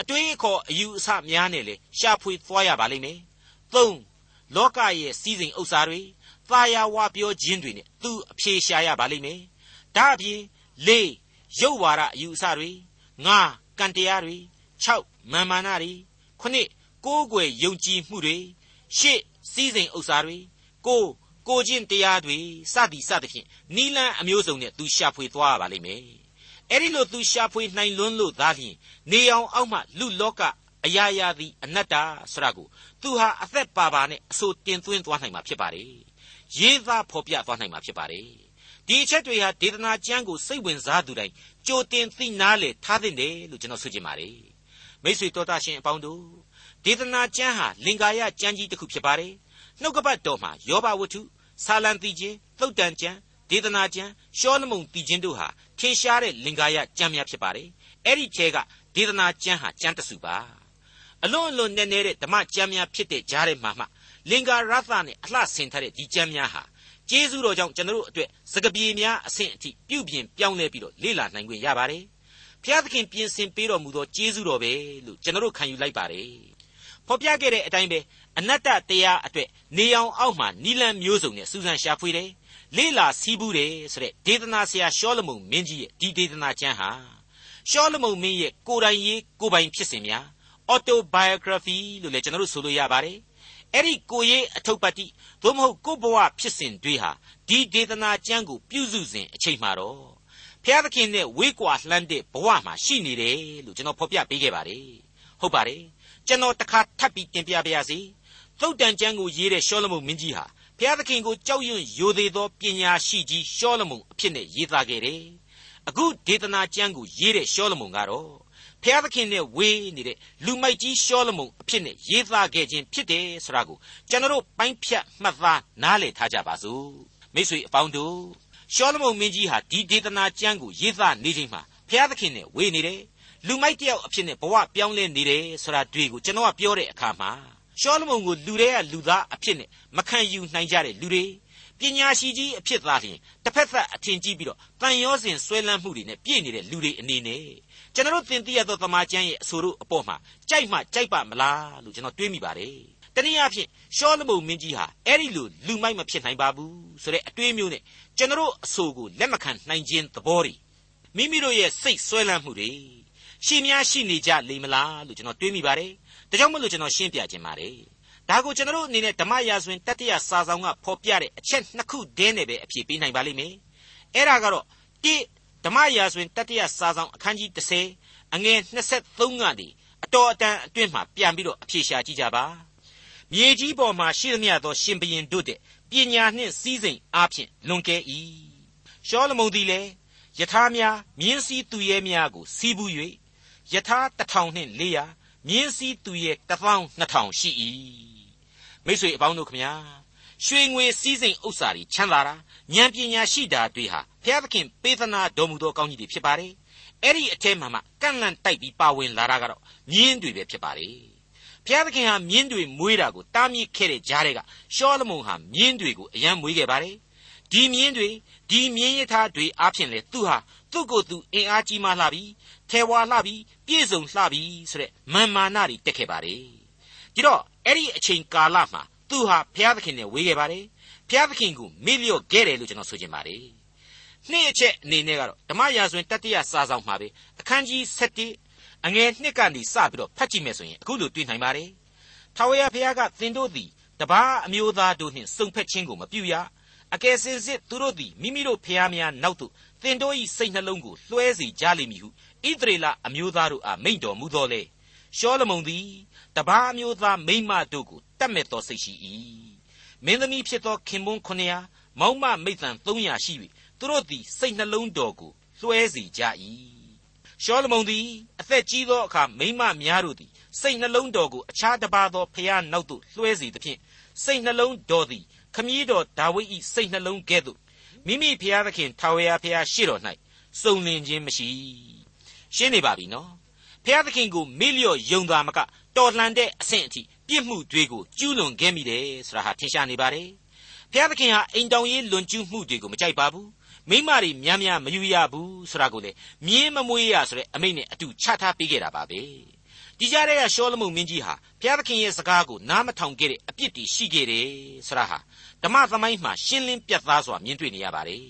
အတွေးအခေါ်အယူအဆများနဲ့လေရှာဖွေသွားရပါလိမ့်မယ်။သုံးလောကရဲ့စီးစိမ်ဥစ္စာတွေသာယာဝပြောခြင်းတွေနဲ့သူအဖြေရှာရပါလိမ့်မယ်။ဒါအပြင်လေးရုပ်ဝါဒအယူအဆတွေငါကံတရားတွေ6မာမာနတွေခုနှစ်ကိုးကွယ်ယုံကြည်မှုတွေရှစ်စီးစိမ်ဥစ္စာတွေကိုကိုချင်းတရားတွေစသည်စသဖြင့်နီလန်းအမျိုးစုံနဲ့သူရှာဖွေသွားရပါလိမ့်မယ် အဲ့ဒီလိုသူရှာဖွေနိုင်လွန်းလို့သာလျှင်နေအောင်အောက်မှလူလောကအရာရာသည်အနတ္တဆရာကိုသူဟာအသက်ပါပါနဲ့အဆိုတင်သွင်းသွားနိုင်မှာဖြစ်ပါတယ်ရေးသားဖော်ပြသွားနိုင်မှာဖြစ်ပါတယ်ဒီအချက်တွေဟာဒေသနာကျမ်းကိုစိတ်ဝင်စားသူတိုင်းကြိုတင်သိနာလေထားသင့်တယ်လို့ကျွန်တော်ဆိုချင်ပါတယ်မိတ်ဆွေတော်တာရှင်အပေါင်းတို့ဒေသနာကျမ်းဟာလင်္ကာယကျမ်းကြီးတစ်ခုဖြစ်ပါတယ်နှုတ်ကပတ်တော်မှာယောဘဝတ္ထုဆာလံတိချင်းသုတ်တန်ကျမ်း ဒေသနာကျမ်းရှောလမုန်တီချင်းတို့ဟာထင်ရှားတဲ့လင်္ကာယကျမ်းများဖြစ်ပါတယ်အဲ့ဒီထဲကဒေသနာကျမ်းဟာကျမ်းတစုပါအလွန်အလွန်နည်းနည်းတဲ့ဓမ္မကျမ်းများဖြစ်တဲ့ကြားထဲမှာမှလင်္ကာရသနဲ့အလှဆင်ထားတဲ့ဒီကျမ်းများဟာကျေးဇူးတော်ကြောင့်ကျွန်တော်တို့အတွက်စကပြေများအဆင့်အထိပြုပြင်ပြောင်းလဲပြီးတော့လေ့လာနိုင်ခွင့်ရပါတယ်ဘုရားသခင်ပြင်ဆင်ပေးတော်မူသောကျေးဇူးတော်ပဲလို့ကျွန်တော်တို့ခံယူလိုက်ပါတယ်ဖော်ပြခဲ့တဲ့အတိုင်းပဲအနတ္တတရားအတွက်နေအောင်အောက်မှာနီလန်မျိုးစုံနဲ့စူးစမ်းရှာဖွေတယ် လေးလာစီးဘူးတယ်ဆိုတဲ့ဒေသနာဆရာရှောလမုန်မင်းကြီးရဲ့ဒီဒေသနာကျမ်းဟာရှောလမုန်မင်းရဲ့ကိုယ်တိုင်ရေးကိုယ်ပိုင်ဖြစ်စဉ်များ autobiography လို့လည်းကျွန်တော်တို့ဆိုလို့ရပါတယ်အဲ့ဒီကိုရေးအထုပ်ပတ်တိသို့မဟုတ်ကိုဘဝဖြစ်စဉ်တွေဟာဒီဒေသနာကျမ်းကိုပြုစုစဉ်အချိန်မှာတော့ဖျားသခင်နဲ့ဝေးကွာလှမ်းတဲ့ဘဝမှာရှိနေတယ်လို့ကျွန်တော်ဖော်ပြပေးခဲ့ပါတယ်ဟုတ်ပါတယ်ကျွန်တော်တခါထပ်ပြီးတင်ပြပါရစေသုတ်တန်ကျမ်းကိုရေးတဲ့ရှောလမုန်မင်းကြီးဟာ ဖျားသခင်ကိုကြောက်ရွံ့ယိုသေးသောပညာရှိကြီးရှောလမုန်အဖြစ်နဲ့ရေးသားခဲ့တယ်အခုဒေသနာကျမ်းကိုရေးတဲ့ရှောလမုန်ကတော့ဖျားသခင်နဲ့ဝေးနေတဲ့လူမိုက်ကြီးရှောလမုန်အဖြစ်နဲ့ရေးသားခဲ့ခြင်းဖြစ်တယ်ဆိုတာကိုကျွန်တော်တို့ပိုင်းဖြတ်မှတ်သားနားလည်ထားကြပါစို့မိတ်ဆွေအပေါင်းတို့ရှောလမုန်မင်းကြီးဟာဒီဒေသနာကျမ်းကိုရေးသားနေချိန်မှာဖျားသခင်နဲ့ဝေးနေတယ်လူမိုက်တယောက်အဖြစ်နဲ့ဘဝပြောင်းလဲနေတယ်ဆိုတာတွေ့ကိုကျွန်တော်ကပြောတဲ့အခါမှာ ရှောလမုန်ကိုလူတွေကလူသားအဖြစ်နဲ့မခံယူနိုင်ကြတဲ့လူတွေပညာရှိကြီးအဖြစ်သားလျင်တစ်ဖက်သက်အထင်ကြီးပြီးတော့တန်ရောစဉ်ဆွဲလန်းမှုတွေနဲ့ပြည့်နေတဲ့လူတွေအနေနဲ့ကျွန်တော်သင်သိရသောသမာကျမ်းရဲ့အဆိုတို့အပေါ်မှာကြိုက်မှကြိုက်ပါမလားလို့ကျွန်တော်တွေးမိပါတယ်တနည်းအားဖြင့်ရှောလမုန်မင်းကြီးဟာအဲ့ဒီလိုလူမိုက်မဖြစ်နိုင်ပါဘူးဆိုတဲ့အတွေးမျိုးနဲ့ကျွန်တော်အဆိုကိုလက်မခံနိုင်ခြင်းသဘောတွေမိမိတို့ရဲ့စိတ်ဆွဲလန်းမှုတွေရှိများရှိနေကြလိမ့်မလားလို့ကျွန်တော်တွေးမိပါတယ် ဒါကြောင့်မလို့ကျွန်တော်ရှင်းပြခြင်းပါတယ်ဒါကိုကျွန်တော်အနေနဲ့ဓမ္မရာဇဝင်တတိယစာဆောင်ကဖော်ပြတဲ့အချက်နှစ်ခုတည်းနဲ့ပဲအဖြေပေးနိုင်ပါလိမ့်မယ်အဲ့ဒါကတော့တိဓမ္မရာဇဝင်တတိယစာဆောင်အခန်းကြီး30အငယ်23ကနေအတော်အတန်အတွင်းမှာပြန်ပြီးတော့အဖြေရှာကြည့်ကြပါမြေကြီးပေါ်မှာရှိသမျှသောရှင်ဘရင်တို့တဲ့ပညာနှင့်စည်းစိမ်အားဖြင့်လွန်ကဲ၏ရှောလမုန်သည်လည်းယထာများမြင်းစည်းသူရဲများကိုစီးပူး၍ယထာတထောင်နှင့်400 မြင်းစည်းသူရဲတပေါင်း2000ရှိ၏မိတ်ဆွေအပေါင်းတို့ခမညာရွှေငွေစည်းစိမ်ဥစ္စာတွေချမ်းသာတာဉာဏ်ပညာရှိတာတွေဟာဘုရားသခင်ပေးသနာတော်မူသောကောင်းကြီးတွေဖြစ်ပါတယ်အဲ့ဒီအထဲမှာမှကန့်လန့်တိုက်ပြီးပါဝင်လာတာကတော့မြင်းတွေပဲဖြစ်ပါတယ်ဘုရားသခင်ဟာမြင်းတွေမွေးတာကိုတားမြစ်ခဲ့တဲ့ကြားတွေကရှောလမုန်ဟာမြင်းတွေကိုအယံမွေးခဲ့ပါတယ်ဒီမြင်းတွေဒီမြင်းရထားတွေအားဖြင့်လေသူဟာသူ့ကိုယ်သူအင်အားကြီးမှလှပြီး ထဲဝါလှပြီးပြည့်စုံလှပြီးဆိုတဲ့မာမာနတွေတက်ခဲ့ပါတယ်ဒီတော့အဲ့ဒီအချိန်ကာလမှာသူဟာဘုရားသခင်နဲ့ဝေးခဲ့ပါတယ်ဘုရားသခင်ကိုမေ့လျော့ခဲ့တယ်လို့ကျွန်တော်ဆိုချင်ပါတယ်နှစ်အချက်အနေနဲ့ကတော့ဓမ္မရာဇဝင်တတိယစာဆောင်မှာပဲအခန်းကြီး7အငယ်1ကနေစပြီးတော့ဖတ်ကြည့်မယ်ဆိုရင်အခုလိုတွေ့နိုင်ပါတယ်ထာဝရဘုရားကသင်တို့သည်တပားအမျိုးသားတို့နှင့်စုံဖက်ခြင်းကိုမပြုရအကယ်စင်စစ်သူတို့သည်မိမိတို့ဖျားများနောက်သို့သင်တို့၏စိတ်နှလုံးကိုလွှဲစေကြလိမ့်မည်ဟု ဣသရေလအမျိုးသားတို့အားမိန့်တော်မူသောလေရှောလမုန်သည်တပားအမျိုးသားမိန်းမတို့ကိုတတ်မဲ့သောစိတ်ရှိ၏မင်းသမီးဖြစ်သောခင်ပွန်း900မောင်မမိတ်တန်300ရှိ၍သူတို့သည်စိတ်နှလုံးတော်ကိုလွှဲစေကြ၏ရှောလမုန်သည်အသက်ကြီးသောအခါမိန်းမများတို့သည်စိတ်နှလုံးတော်ကိုအခြားတစ်ပါးသောဖျားနောက်သို့လွှဲစေသဖြင့်စိတ်နှလုံးတော်သည်ခမည်းတော်ဒါဝိဒ်၏စိတ်နှလုံးကဲ့သို့မိမိဖျားသခင်ထာဝရဘုရားရှေ့တော်၌စုံလင်ခြင်းမရှိ ရှင်းနေပါပြီနော်ဖျားသခင်ကိုမေ့လျော့ယုံသာမကတော်လှန်တဲ့အဆင့်အထိပြစ်မှုတွေကိုကျူးလွန်ခဲ့မိတယ်ဆိုတာဟာထင်ရှားနေပါတယ်ဖျားသခင်ဟာအိမ်တောင်ရေးလွန်ကျူးမှုတွေကိုမကြိုက်ပါဘူးမိမတွေများများမယူရဘူးဆိုတာကိုလေမြင်းမမွေးရဆိုတဲ့အမိန့်နဲ့အတူချထားပေးခဲ့တာပါပဲဒီကြားထဲကရှောလမုန်မင်းကြီးဟာဘုရားသခင်ရဲ့စကားကိုနားမထောင်ခဲ့တဲ့အပြစ်တွေရှိခဲ့တယ်ဆိုတာဟာဓမ္မသမိုင်းမှာရှင်းလင်းပြတ်သားစွာမြင်တွေ့နေရပါတယ်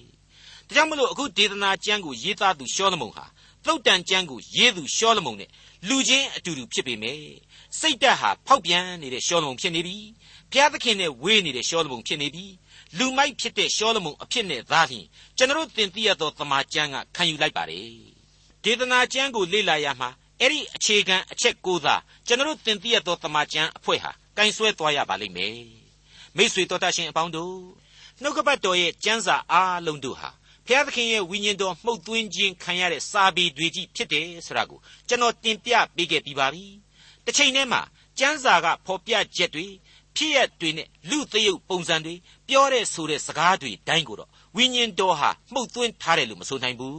ဒါကြောင့်မလို့အခုဒေသနာကျမ်းကိုရေးသားသူရှောလမုန်ဟာ သုတ်တန်ကျမ်းကိုရေးသူရှောလမုန်နဲ့လူချင်းအတူတူဖြစ်ပေမယ့်စိတ်တက်ဟာဖောက်ပြန်နေတဲ့ရှောလမုန်ဖြစ်နေပြီဘုရားသခင်နဲ့ဝေးနေတဲ့ရှောလမုန်ဖြစ်နေပြီလူမိုက်ဖြစ်တဲ့ရှောလမုန်အဖြစ်နဲ့သားလျှင်ကျွန်တော်သင်သိရသောသမာကျမ်းကခံယူလိုက်ပါတယ်ဒေသနာကျမ်းကိုလေ့လာရမှာအဲ့ဒီအခြေခံအချက်ကိုသာကျွန်တော်သင်သိရသောသမာကျမ်းအဖွဲ့ဟာကင်ဆွဲသွားရပါလိမ့်မယ်မိษွေတော်တတ်ရှင်အပေါင်းတို့နှုတ်ကပတ်တော်ရဲ့ကျမ်းစာအားလုံးတို့ဟာ ဘုရားသခင်ရဲ့ဝိညာဉ်တော်မှုတ်သွင်းခြင်းခံရတဲ့စာပေတွေကြီးဖြစ်တယ်ဆိုတာကိုကျွန်တော်တင်ပြပေးခဲ့ပြီးပါပြီတစ်ချိန်တည်းမှာကျမ်းစာကဖော်ပြချက်တွေဖြစ်ရတွေနဲ့လူသရုပ်ပုံစံတွေပြောတဲ့ဆိုတဲ့စကားတွေတိုင်းကိုတော့ဝိညာဉ်တော်ဟာမှုတ်သွင်းထားတယ်လို့မဆိုနိုင်ဘူး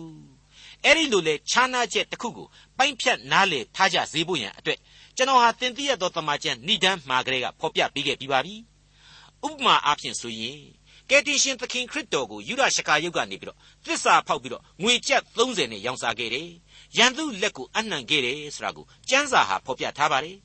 အဲ့ဒီလိုလေခြားနာချက်တစ်ခုကိုပိုင်းဖြတ်နားလေထားကြစေဖို့ရန်အတွက်ကျွန်တော်ဟာသင်သိရသောတမန်ကျန်ဏိဒန်းမှာကလေးကဖော်ပြပေးခဲ့ပြီးပါပြီဥပမာအားဖြင့်ဆိုရင် ကယ်တင်ရှင်သခင်ခရစ်တော်ကိုယူဒရှကာယုတ်ကနေပြီးတော့သစ္စာဖောက်ပြီးတော့ငွေကျပ်30နဲ့ရောင်းစားခဲ့တယ်ရန်သူလက်ကိုအနှံခဲ့တယ်ဆိုတာကိုကျမ်းစာဟာဖော်ပြထားပါတယ်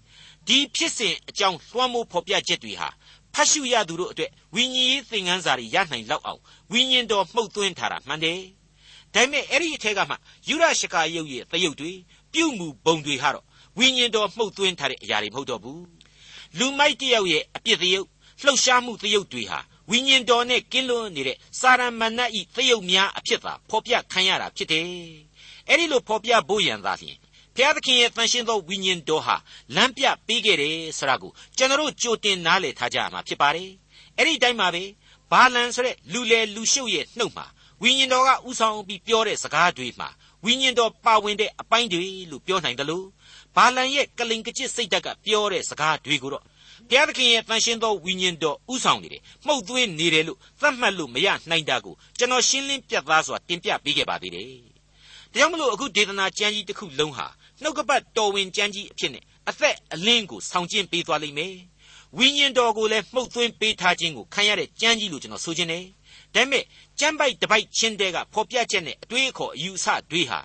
ဒီဖြစ်စဉ်အကြောင်းလွှမ်းမိုးဖော်ပြချက်တွေဟာဖတ်ရှုရသူတို့အတွက်ဝိညာဉ်ရေးသင်ခန်းစာတွေရနိုင်လောက်အောင်ဝိညာဉ်တော်မှုတ်သွင်းထားတာမှန်တယ်။ဒါပေမဲ့အဲ့ဒီအထက်ကမှယူရရှကာယုတ်ရဲ့သရုပ်တွေပြုမှုပုံတွေဟာတော့ဝိညာဉ်တော်မှုတ်သွင်းထားတဲ့အရာတွေမဟုတ်တော့ဘူး။လူမိုက်တယောက်ရဲ့အပြစ်သရုပ်လှုပ်ရှားမှုသရုပ်တွေဟာ ဝိညာဉ်တော်နဲ့ကင်းလွတ်နေတဲ့စာရမဏတ်ဤသရုပ်များအဖြစ်သာဖော်ပြခံရတာဖြစ်တယ်။အဲ့ဒီလိုဖော်ပြဖို့ရန်သာလျှင်ဘုရားသခင်ရဲ့တန်ရှင်းသောဝိညာဉ်တော်ဟာလမ်းပြပေးခဲ့တယ်ဆိုတာကိုကျွန်တော်ကြိုတင်နားလည်ထားကြရမှာဖြစ်ပါတယ်။အဲ့ဒီတိုင်းမှာပဲဘာလန်ဆိုတဲ့လူလေလူရှုပ်ရဲ့နှုတ်မှာဝိညာဉ်တော်ကဥဆောင်ပြီးပြောတဲ့စကားတွေမှာဝိညာဉ်တော်ပါဝင်တဲ့အပိုင်းတွေလို့ပြောနိုင်တယ်လို့ဘာလန်ရဲ့ကလိန်ကကျစ်စိတ်ဓာတ်ကပြောတဲ့စကားတွေကိုတော့ ဘုရားသခင်ရဲ့တန်ရှင်းသောဝိညာဉ်တော်ဥဆောင်နေတယ်မှုတ်သွင်းနေတယ်လို့သတ်မှတ်လို့မရနိုင်တာကိုကျွန်တော်ရှင်းလင်းပြသစွာတင်ပြပေးခဲ့ပါသေးတယ်။ဒါကြောင့်မလို့အခုဒေသနာကျမ်းကြီးတစ်ခုလုံးဟာနှုတ်ကပတ်တော်ဝင်ကျမ်းကြီးအဖြစ်နဲ့အသက်အလင်းကိုဆောင်ကျဉ်ပေးသွားလိမ့်မယ်။ဝိညာဉ်တော်ကိုလည်းမှုတ်သွင်းပေးထားခြင်းကိုခံရတဲ့ကျမ်းကြီးလို့ကျွန်တော်ဆိုချင်တယ်။ဒါပေမဲ့ကျမ်းပိုက်တစ်ပိုက်ချင်းတဲကဖော်ပြချက်နဲ့အတွေးအခေါ်အယူအဆတွေဟာ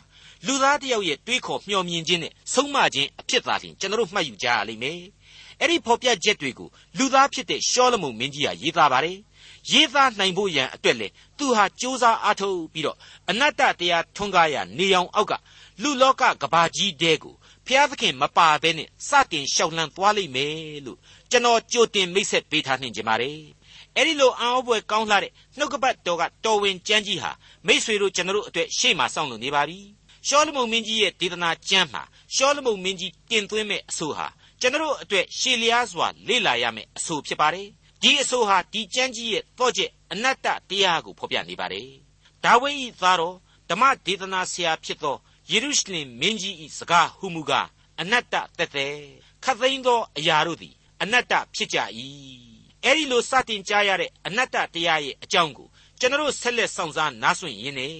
လူသားတစ်ယောက်ရဲ့တွေးခေါ်မျှော်မြင်ခြင်းနဲ့ဆုံးမခြင်းအဖြစ်သာလျှင်ကျွန်တော်တို့မှတ်ယူကြရလိမ့်မယ်။ အဲ့ဒီဖော်ပြချက်တွေကိုလူသားဖြစ်တဲ့ရှောလမုန်မင်းကြီးကရေးသားပါတယ်။ရေးသားနိုင်ဖို့ရန်အတွက်လေသူဟာစူးစမ်းအားထုတ်ပြီးတော့အနတ္တတရားထွန်းကားရာနေအောင်အောက်ကလူလောကကဘာကြီးတဲကိုဖျားသခင်မပါဘဲနဲ့စတင်လျှောက်လှမ်းသွားလိမ့်မယ်လို့ကျွန်တော်ကြိုတင်မိတ်ဆက်ပေးထားနှင်ကြပါတယ်။အဲ့ဒီလိုအံ့ဩဖွယ်ကောင်းလှတဲ့နှုတ်ကပတ်တော်ကတော်ဝင်ကျမ်းကြီးဟာမိษွေတို့ကျွန်တော်တို့အတွက်ရှေ့မှာစောင့်လို့နေပါပြီ။ရှောလမုန်မင်းကြီးရဲ့ဒေသနာကျမ်းမှာရှောလမုန်မင်းကြီးတင်သွင်းမဲ့အဆိုဟာ ကျွန်တော်တို့အတွက်ရှေ့လျားစွာလေ့လာရမယ့်အဆိုဖြစ်ပါတယ်။ဒီအဆိုဟာဒီကျမ်းကြီးရဲ့တော့ကျက်အနတ္တတရားကိုဖော်ပြနေပါတယ်။ဒါဝိဒ်၏သားတော်ဓမ္မဒေသနာဆရာဖြစ်သောယေရုရှလင်မင်းကြီး၏စကားဟုမူကားအနတ္တသက်သက်ခတ်သိမ်းသောအရာတို့သည် အနတ္တဖြစ်ကြ၏အဲ့ဒီလိုစတင်ကြားရတဲ့အနတ္တတရားရဲ့အကြောင်းကိုကျွန်တော်ဆက်လက်စောင့်စားနားဆွင့်ရင်းနဲ့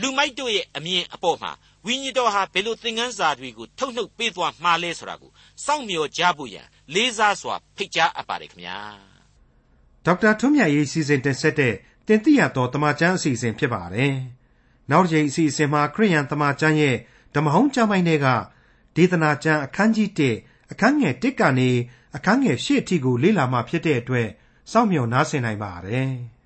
လူမိုက်တို့ရဲ့အမြင်အပေါ်မှာဝိညာဉ်တော်ဟာဘယ်လိုသင်ခန်းစာတွေကိုထုတ်နှုတ်ပေးသွားမှာလဲဆိုတာကိုစောင့်မျှော်ကြဖို့ရန်လေးစားစွာဖိတ်ကြားအပ်ပါတယ်ခင်ဗျာဒေါက်တာထွန်းမြတ်ရေးစီစဉ်တင်ဆက်တဲ့တင်ပြတော်တမချန်းအစီအစဉ်ဖြစ်ပါတယ်နောက်တစ်ချိန်အစီအစဉ်မှာခရိယန်တမချန်းရဲ့ဓမ္မဟောင်းကျမ်းပိုင်းတွေကဒေသနာကျမ်းအခန်းကြီး1အခန်းငယ်1ကနေအခန်းငယ်8အထိကိုလေ့လာမှဖြစ်တဲ့အတွက်စောင့်မျှော်နားဆင်နိုင်ပါတယ်။